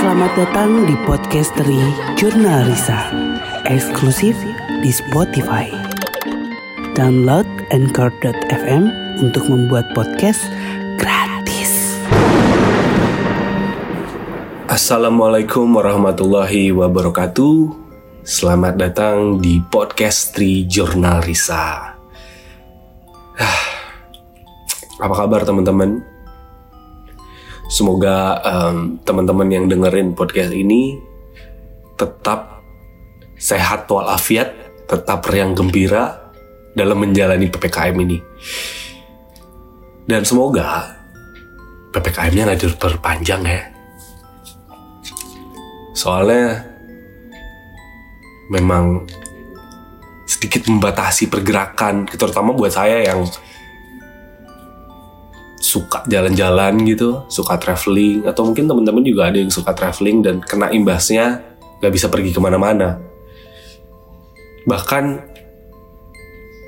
Selamat datang di podcast dari Jurnal Risa, eksklusif di Spotify. Download Anchor.fm untuk membuat podcast gratis. Assalamualaikum warahmatullahi wabarakatuh. Selamat datang di podcast Tri Jurnal Risa. Ah, Apa kabar teman-teman? Semoga em, teman-teman yang dengerin podcast ini tetap sehat walafiat, tetap riang gembira dalam menjalani PPKM ini. Dan semoga PPKM-nya nggak diperpanjang ya. Soalnya memang sedikit membatasi pergerakan, terutama buat saya yang suka jalan-jalan gitu, suka traveling, atau mungkin teman-teman juga ada yang suka traveling dan kena imbasnya gak bisa pergi ke mana-mana. Bahkan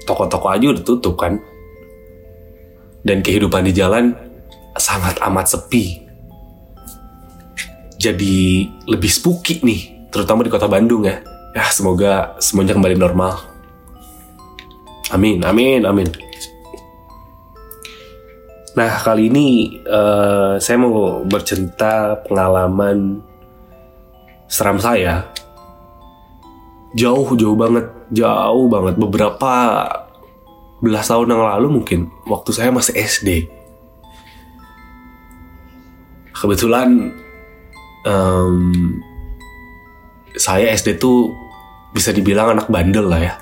toko-toko aja udah tutup kan, dan kehidupan di jalan sangat amat sepi. Jadi lebih spooky nih, terutama di kota Bandung ya. Ya semoga semuanya kembali normal. Amin, amin, amin. Nah kali ini eh, saya mau bercerita pengalaman seram saya. Jauh, jauh banget, jauh banget. Beberapa belas tahun yang lalu mungkin, waktu saya masih SD. Kebetulan em, saya SD tuh bisa dibilang anak bandel lah ya.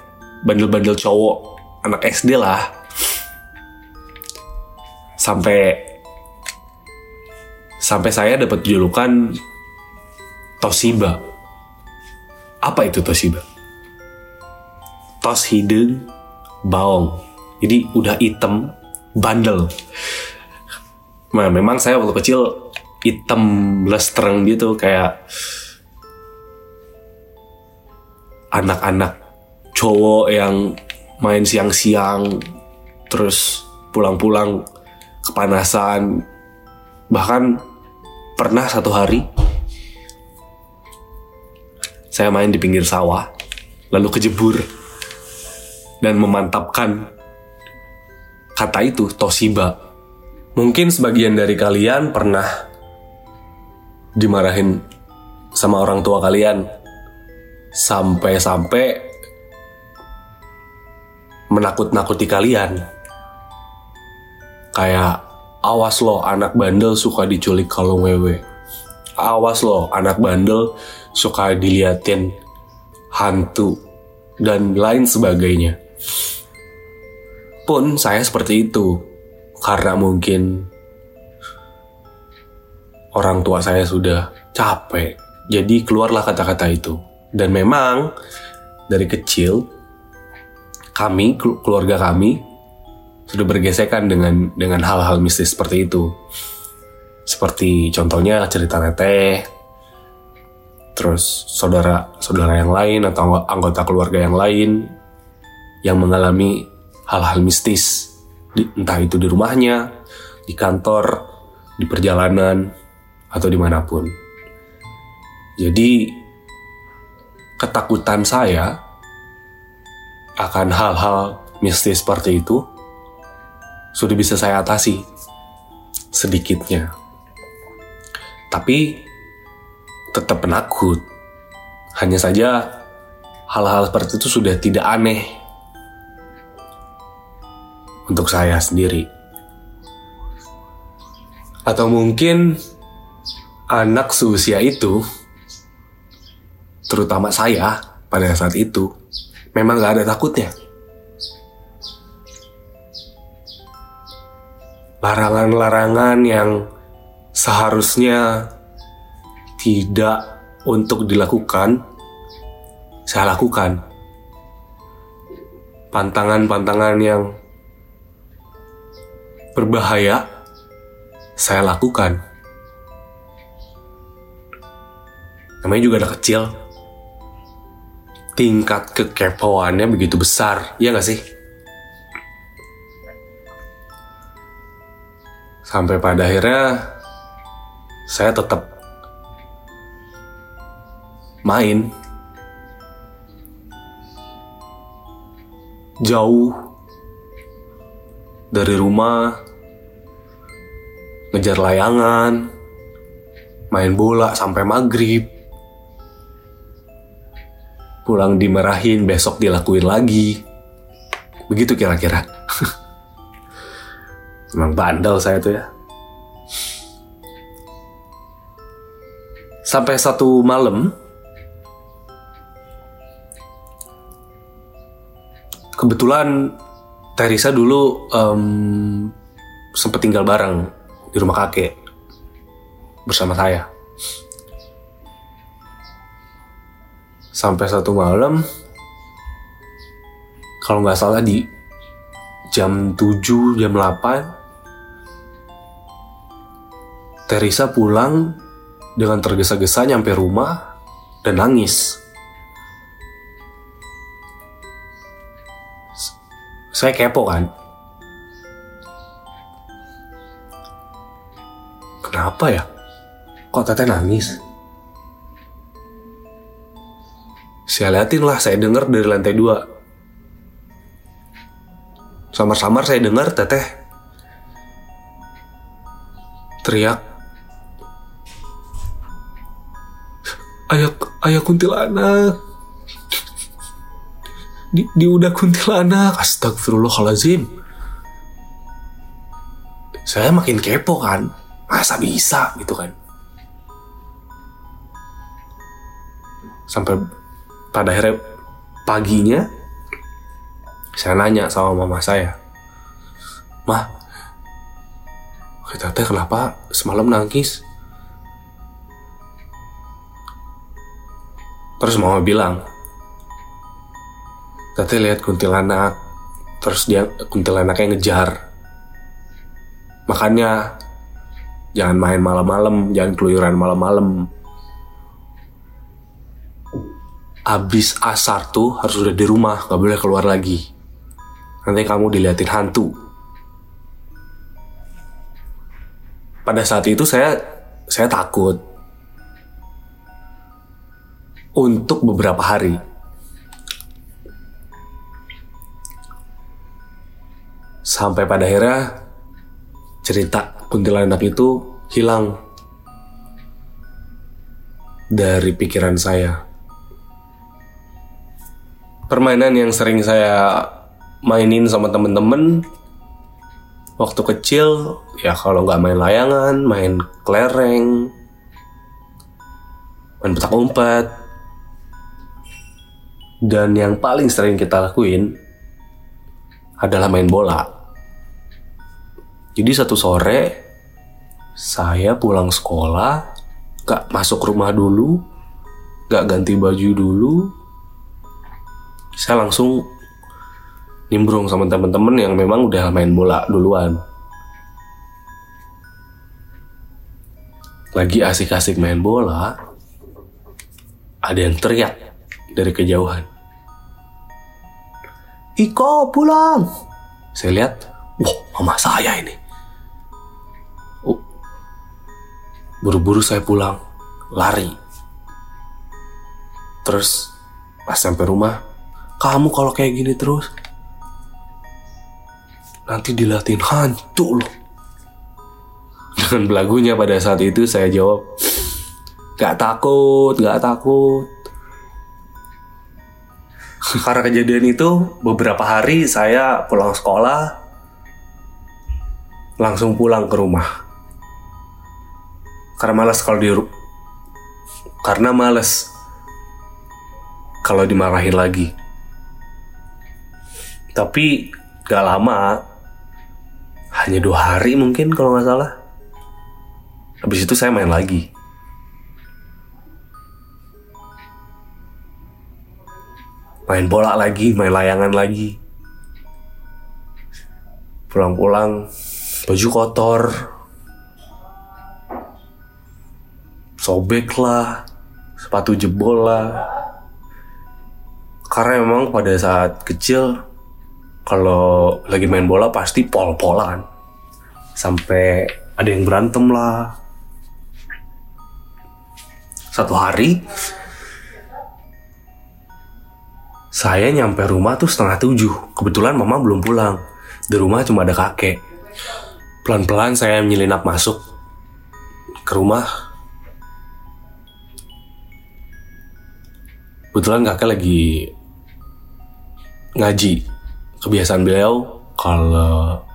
Bandel-bandel cowok, anak SD lah. Sampai sampai saya dapat julukan Toshiba. Apa itu Toshiba? Tos hidung baong. Jadi udah hitam, bandel. Nah, memang saya waktu kecil hitam lestreng gitu kayak anak-anak cowok yang main siang-siang terus pulang-pulang kepanasan. Bahkan pernah satu hari saya main di pinggir sawah lalu kejebur dan memantapkan kata itu Toshiba. Mungkin sebagian dari kalian pernah dimarahin sama orang tua kalian. Sampai-sampai menakut-nakuti kalian. Kayak awas lo anak bandel suka diculik kalau wewe. Awas lo anak bandel suka diliatin hantu dan lain sebagainya. Pun saya seperti itu karena mungkin orang tua saya sudah capek. Jadi keluarlah kata-kata itu. Dan memang dari kecil kami kelu- keluarga kami sudah bergesekan dengan dengan hal-hal mistis seperti itu. Seperti contohnya cerita teteh, terus saudara-saudara yang lain atau anggota keluarga yang lain yang mengalami hal-hal mistis, entah itu di rumahnya, di kantor, di perjalanan, atau di mana pun. Jadi ketakutan saya akan hal-hal mistis seperti itu sudah bisa saya atasi sedikitnya. Tapi tetap penakut. Hanya saja hal-hal seperti itu sudah tidak aneh untuk saya sendiri. Atau mungkin anak seusia itu, terutama saya pada saat itu, memang gak ada takutnya. Larangan-larangan yang seharusnya tidak untuk dilakukan, saya lakukan. Pantangan-pantangan yang berbahaya, saya lakukan. Namanya juga anak kecil. Tingkat kekepoannya begitu besar, iya gak sih? Sampai pada akhirnya saya tetap main. Jauh dari rumah ngejar layangan main bola sampai maghrib. Pulang dimarahin besok dilakuin lagi. Begitu kira-kira emang bandel saya tuh ya. Sampai satu malam kebetulan Teresa dulu em, sempet tinggal bareng di rumah kakek bersama saya. Sampai satu malam kalau nggak salah di jam 7 jam 8 Teresa pulang dengan tergesa-gesa nyampe rumah dan nangis. Saya kepo kan. Kenapa ya? Kok teteh nangis? Saya liatin lah, saya dengar dari lantai dua. Samar-samar saya dengar teteh teriak ayah ayah kuntilanak. Di, di udah kuntilanak. Astagfirullahalazim saya makin kepo kan. Masa bisa gitu kan? Sampai pada akhirnya paginya saya nanya sama mama saya mah kita teh kenapa semalam nangis Terus mama bilang, Tete lihat kuntilanak, terus dia kuntilanaknya ngejar. Makanya jangan main malam-malam, jangan keluyuran malam-malam. Abis asar tuh harus udah di rumah, gak boleh keluar lagi. Nanti kamu diliatin hantu. Pada saat itu saya saya takut untuk beberapa hari. Sampai pada akhirnya cerita kuntilanak itu hilang dari pikiran saya. Permainan yang sering saya mainin sama temen-temen waktu kecil ya kalau nggak main layangan, main kelereng, main petak umpet, dan yang paling sering kita lakuin adalah main bola. Jadi satu sore saya pulang sekolah, gak masuk rumah dulu, gak ganti baju dulu, saya langsung nimbrung sama temen-temen yang memang udah main bola duluan. Lagi asik-asik main bola, ada yang teriak dari kejauhan. Iko pulang. Saya lihat, wah mama saya ini. Oh, buru-buru saya pulang, lari. Terus pas sampai rumah, kamu kalau kayak gini terus, nanti dilatin hantu loh. Dengan belagunya pada saat itu saya jawab, gak takut, gak takut. Karena kejadian itu beberapa hari saya pulang sekolah langsung pulang ke rumah. Karena malas kalau di karena malas kalau dimarahin lagi. Tapi gak lama, hanya dua hari mungkin kalau nggak salah. Habis itu saya main lagi. Main bola lagi, main layangan lagi. Pulang-pulang, baju kotor, sobek lah, sepatu jebol lah. Karena memang pada saat kecil, kalau lagi main bola pasti pol-polan. Sampai ada yang berantem lah. Satu hari, Saya nyampe rumah tuh setengah tujuh. Kebetulan mama belum pulang. Di rumah cuma ada kakek. Pelan-pelan saya menyelinap masuk ke rumah. Kebetulan kakek lagi ngaji. Kebiasaan beliau kalau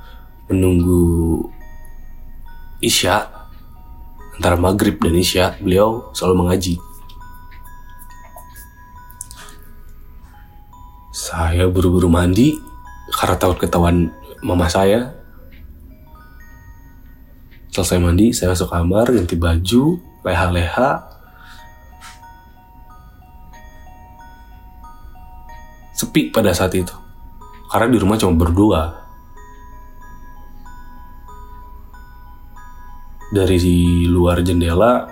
menunggu Isya antara maghrib dan Isya beliau selalu mengaji. Saya buru-buru mandi karena takut ketahuan mama saya. Selesai mandi, saya masuk kamar, ganti baju, leha-leha. Sepi pada saat itu. Karena di rumah cuma berdua. Dari luar jendela,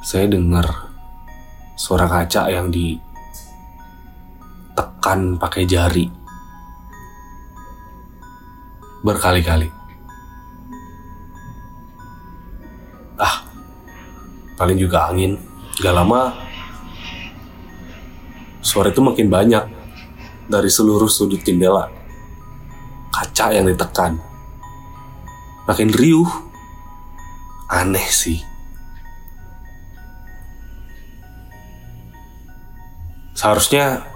saya dengar suara kaca yang ditekan pakai jari berkali-kali. Ah, paling juga angin. Gak lama, suara itu makin banyak dari seluruh sudut jendela. Kaca yang ditekan. Makin riuh. Aneh sih. Seharusnya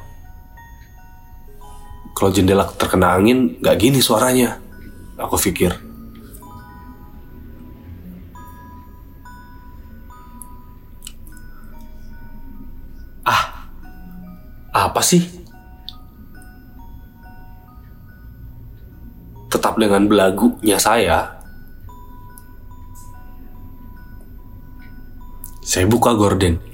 kalau jendela terkena angin nggak gini suaranya. Aku pikir. Ah, apa sih? Tetap dengan belagunya saya. Saya buka gorden.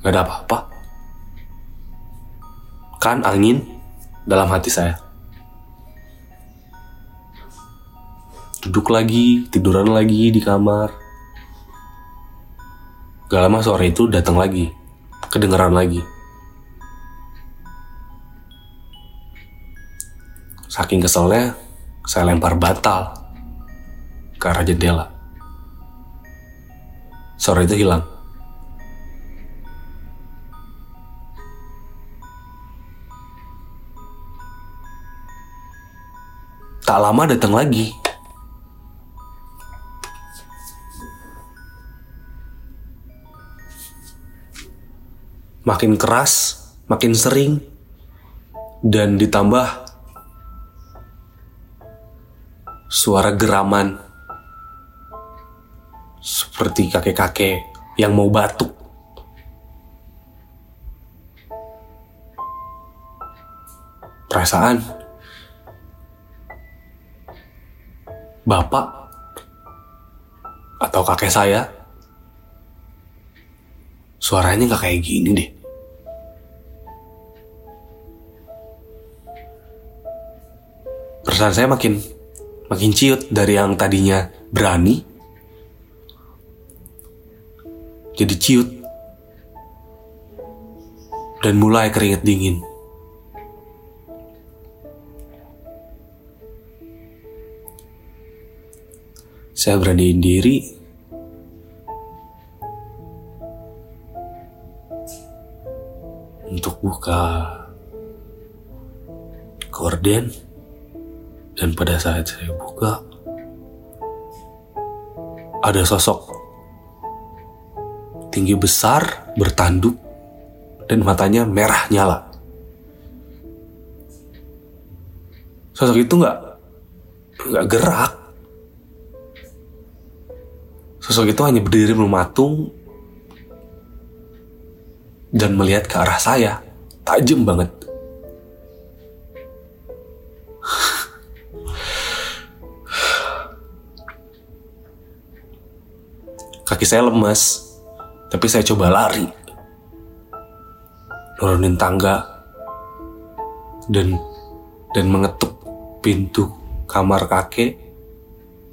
Gak ada apa-apa. Kan angin dalam hati saya. Duduk lagi, tiduran lagi di kamar. Gak lama sore itu datang lagi. Kedengeran lagi. Saking keselnya, saya lempar batal ke arah jendela. Sore itu hilang. Tak lama datang lagi. Makin keras, makin sering, dan ditambah suara geraman seperti kakek-kakek yang mau batuk. Perasaan bapak atau kakek saya suaranya nggak kayak gini deh. Perasaan saya makin makin ciut dari yang tadinya berani jadi ciut dan mulai keringet dingin. Saya beraniin diri untuk buka gorden dan pada saat saya buka ada sosok tinggi besar bertanduk dan matanya merah nyala. Sosok itu nggak nggak gerak. Sosok itu hanya berdiri mematung dan melihat ke arah saya, tajam banget. Kaki saya lemas, tapi saya coba lari. Nurunin tangga dan dan mengetuk pintu kamar kakek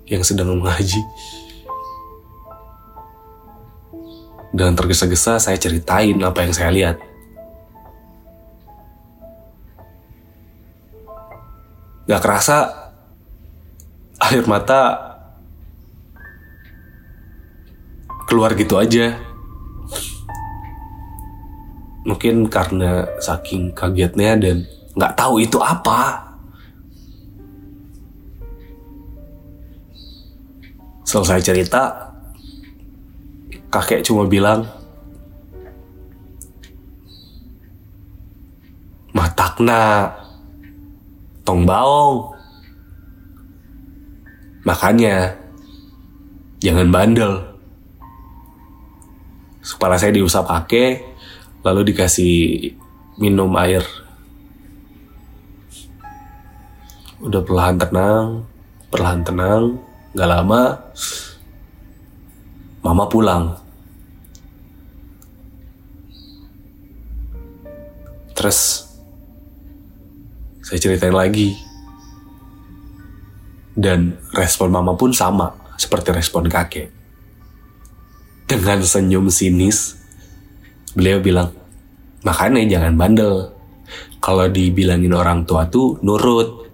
yang sedang mengaji. Dengan tergesa-gesa saya ceritain apa yang saya lihat. Gak kerasa air mata keluar gitu aja mungkin karena saking kagetnya dan nggak tahu itu apa selesai cerita kakek cuma bilang matakna tong baong. Makanya jangan bandel. Kepala saya diusap pakai lalu dikasih minum air. Udah perlahan tenang perlahan tenang nggak lama mama pulang. Terus saya ceritain lagi. Dan respon mama pun sama seperti respon kakek. Dengan senyum sinis beliau bilang makanya jangan bandel. Kalau dibilangin orang tua tuh nurut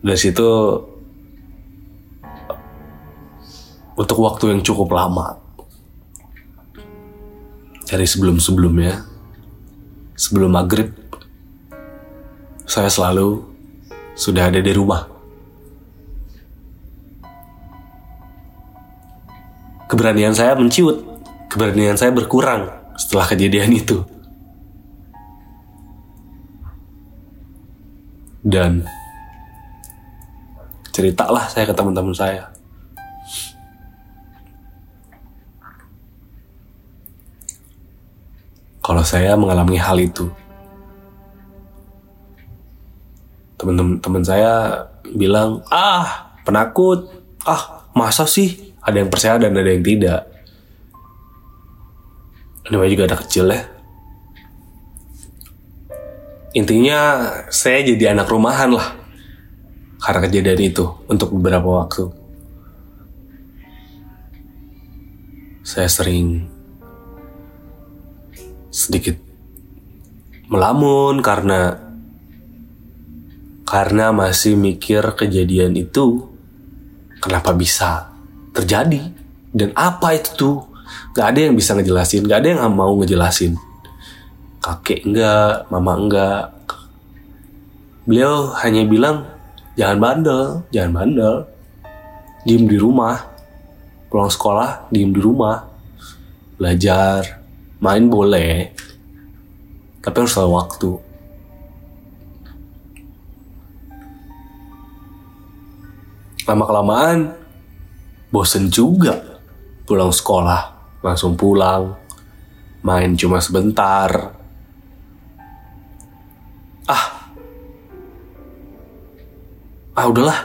dari situ untuk waktu yang cukup lama dari sebelum-sebelumnya sebelum maghrib saya selalu sudah ada di rumah. Keberanian saya menciut keberanian saya berkurang setelah kejadian itu. Dan ceritalah saya ke teman-teman saya kalau saya mengalami hal itu. Teman-teman saya bilang, ah penakut, ah masa sih ada yang percaya dan ada yang tidak. Namanya juga ada kecil ya. Intinya saya jadi anak rumahan lah karena kejadian itu untuk beberapa waktu. Saya sering sedikit melamun karena karena masih mikir kejadian itu kenapa bisa terjadi dan apa itu tuh? Gak ada yang bisa ngejelasin gak ada yang mau ngejelasin. Kakek enggak mama enggak. Beliau hanya bilang jangan bandel jangan bandel. Diem di rumah. Pulang sekolah diem di rumah. Belajar. Main boleh. Tapi harus tahu waktu. Lama kelamaan bosen juga pulang sekolah. Langsung pulang. Main cuma sebentar. Ah ah udahlah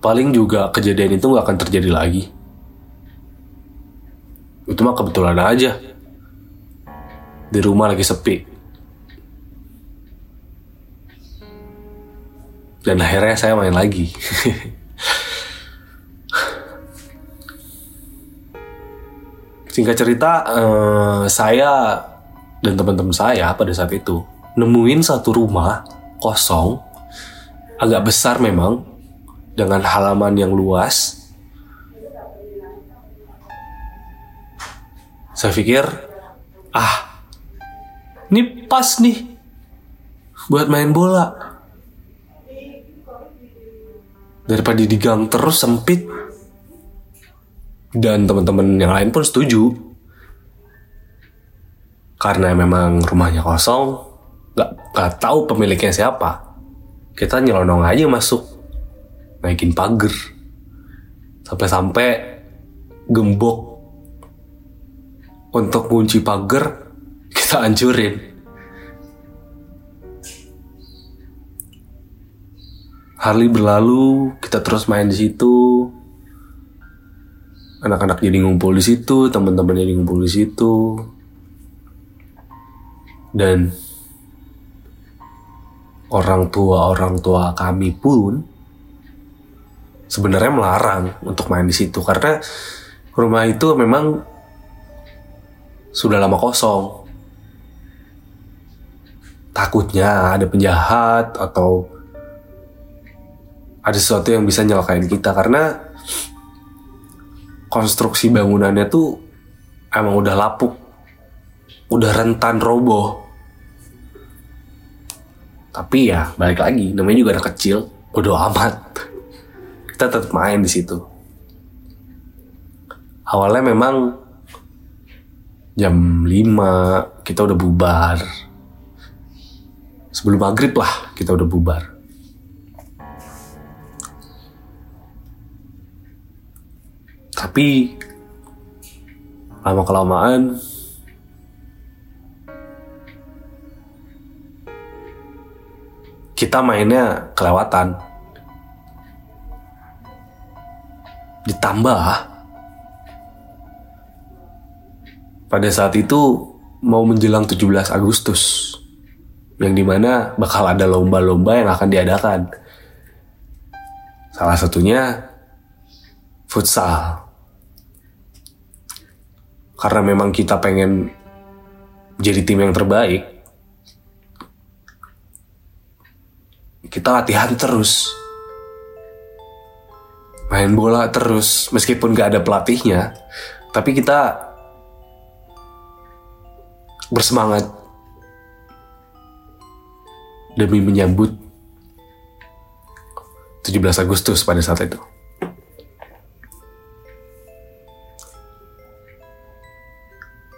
paling juga kejadian itu nggak akan terjadi lagi itu mah kebetulan aja. Di rumah lagi sepi. Dan akhirnya saya main lagi. Singkat cerita, eh, saya dan teman-teman saya pada saat itu nemuin satu rumah kosong, agak besar memang, dengan halaman yang luas, Saya pikir, ah, ini pas nih buat main bola. Daripada di gang terus sempit. Dan teman-teman yang lain pun setuju. Karena memang rumahnya kosong, gak, tahu pemiliknya siapa. Kita nyelonong aja masuk, naikin pagar. Sampai-sampai gembok untuk kunci pagar kita hancurin. Harley berlalu, kita terus main di situ. Anak-anak jadi ngumpul di situ, teman-teman jadi ngumpul di situ. Dan orang tua orang tua kami pun sebenarnya melarang untuk main di situ. Karena rumah itu memang sudah lama kosong. Takutnya ada penjahat atau ada sesuatu yang bisa nyelakain kita. Karena konstruksi bangunannya tuh emang udah lapuk, udah rentan roboh. Tapi ya balik lagi, namanya juga anak kecil, bodo amat. Kita tetap main di situ. Awalnya memang jam 5 kita udah bubar. Sebelum maghrib lah kita udah bubar. Tapi lama kelamaan kita mainnya kelewatan. Ditambah pada saat itu mau menjelang 17 Agustus yang di mana bakal ada lomba-lomba yang akan diadakan. Salah satunya futsal. Karena memang kita pengen jadi tim yang terbaik, kita latihan terus. Main bola terus, meskipun gak ada pelatihnya, tapi kita bersemangat demi menyambut 17 Agustus pada saat itu.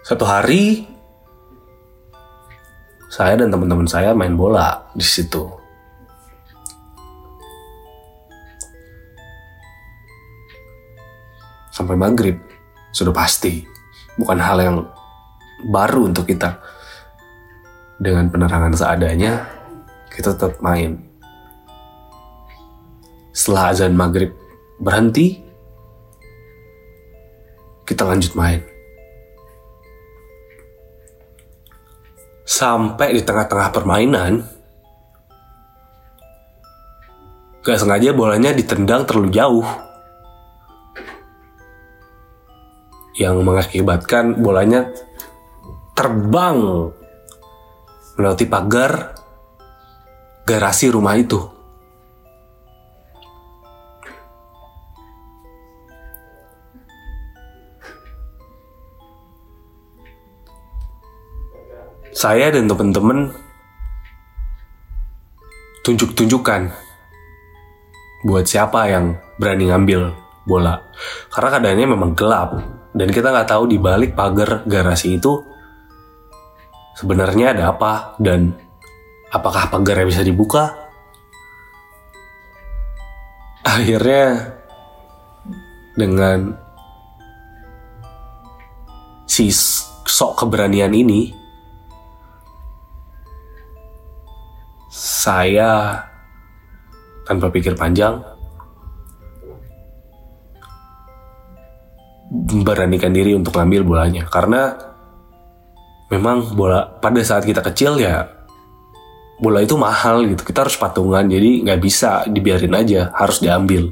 Satu hari saya dan teman-teman saya main bola di situ. Sampai maghrib sudah pasti bukan hal yang baru untuk kita. Dengan penerangan seadanya kita tetap main. Setelah azan maghrib berhenti, kita lanjut main. Sampai di tengah-tengah permainan, gak sengaja bolanya ditendang terlalu jauh. Yang mengakibatkan bolanya terbang melewati pagar garasi rumah itu. saya dan teman-teman tunjuk-tunjukkan buat siapa yang berani ngambil bola. Karena keadaannya memang gelap dan kita nggak tahu di balik pagar garasi itu sebenarnya ada apa dan apakah pagarnya bisa dibuka. Akhirnya dengan si sok keberanian ini saya tanpa pikir panjang memberanikan diri untuk ngambil bolanya. Karena memang bola pada saat kita kecil ya bola itu mahal gitu. Kita harus patungan jadi nggak bisa dibiarin aja harus diambil.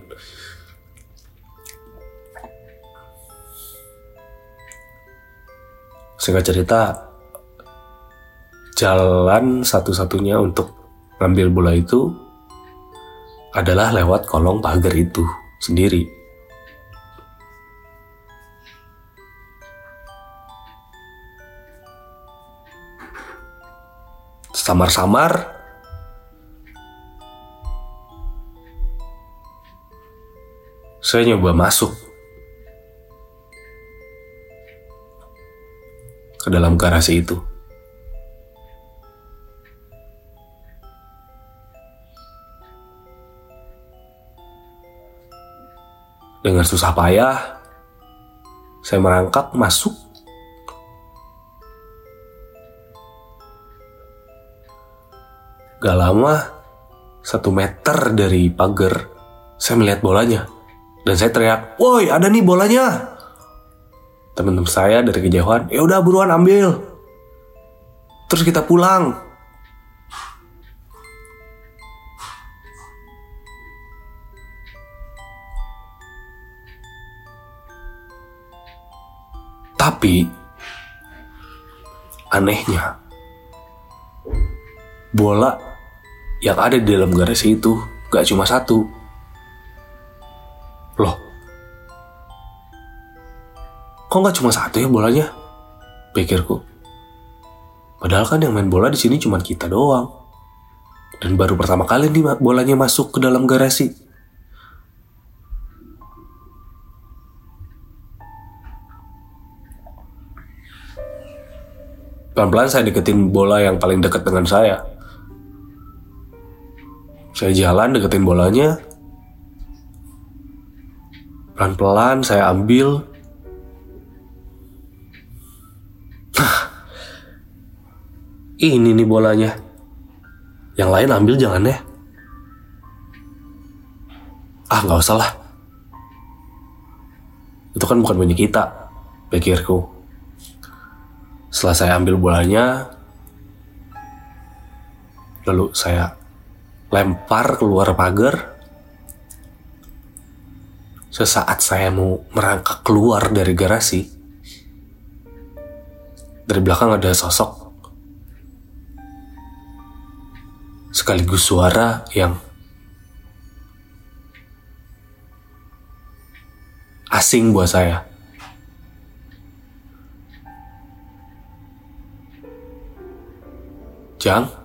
Singkat cerita jalan satu-satunya untuk ngambil bola itu adalah lewat kolong pagar itu sendiri. Samar-samar saya nyoba masuk ke dalam garasi itu. Dengan susah payah, saya merangkak masuk. Gak lama, satu meter dari pagar, saya melihat bolanya. Dan saya teriak, woi ada nih bolanya. Teman-teman saya dari kejauhan, ya udah buruan ambil. Terus kita pulang. Tapi anehnya bola yang ada di dalam garasi itu gak cuma satu. Loh, kok gak cuma satu ya bolanya? Pikirku. Padahal kan yang main bola di sini cuma kita doang. Dan baru pertama kali nih bolanya masuk ke dalam garasi. Pelan-pelan saya deketin bola yang paling dekat dengan saya. Saya jalan deketin bolanya. Pelan-pelan saya ambil. Ini nih bolanya. Yang lain ambil jangan ya. Ah nggak usah lah. Itu kan bukan punya kita, pikirku. Setelah saya ambil bolanya, lalu saya lempar keluar pagar. Sesaat saya mau merangkak keluar dari garasi, dari belakang ada sosok sekaligus suara yang asing buat saya. Jang,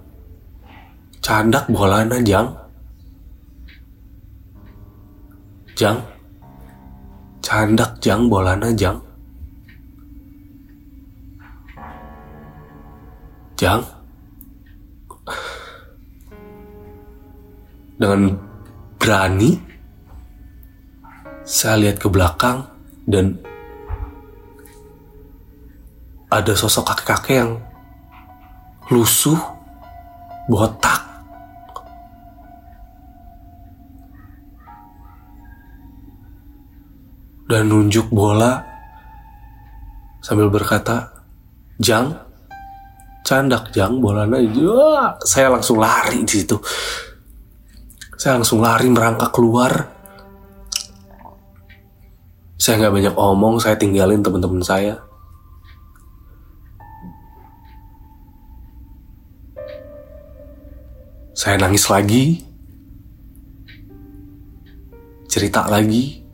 candak bolana Jang. Jang, candak Jang bolana Jang. Jang. Dengan berani saya lihat ke belakang dan ada sosok kakek-kakek yang lusuh, botak. Dan nunjuk bola sambil berkata, Jang, candak Jang, bolanya. Wah, saya langsung lari di situ. Saya langsung lari merangkak keluar. Saya nggak banyak omong, saya tinggalin teman-teman saya. Saya nangis lagi. Cerita lagi.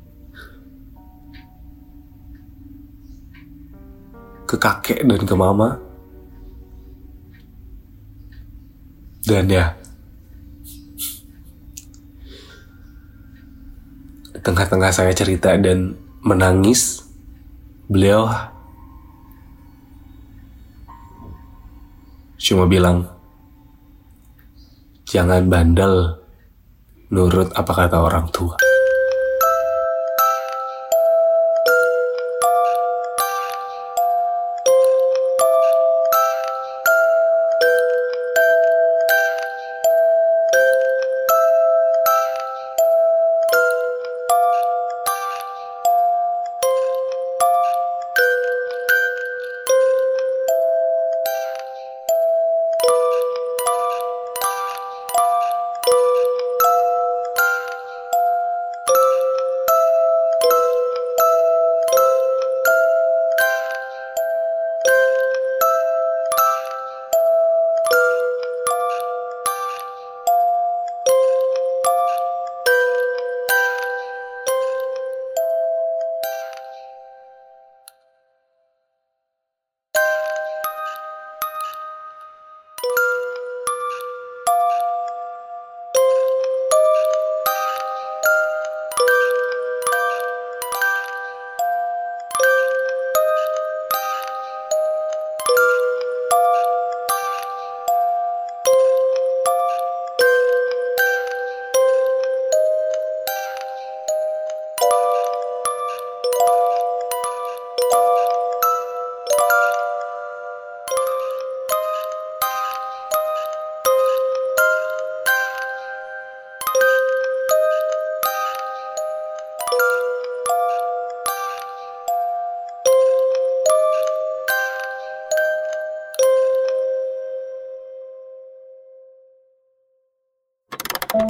Ke kakek dan ke mama. Dan ya. Tengah-tengah saya cerita dan menangis, beliau cuma bilang, Jangan bandel nurut apa kata orang tua.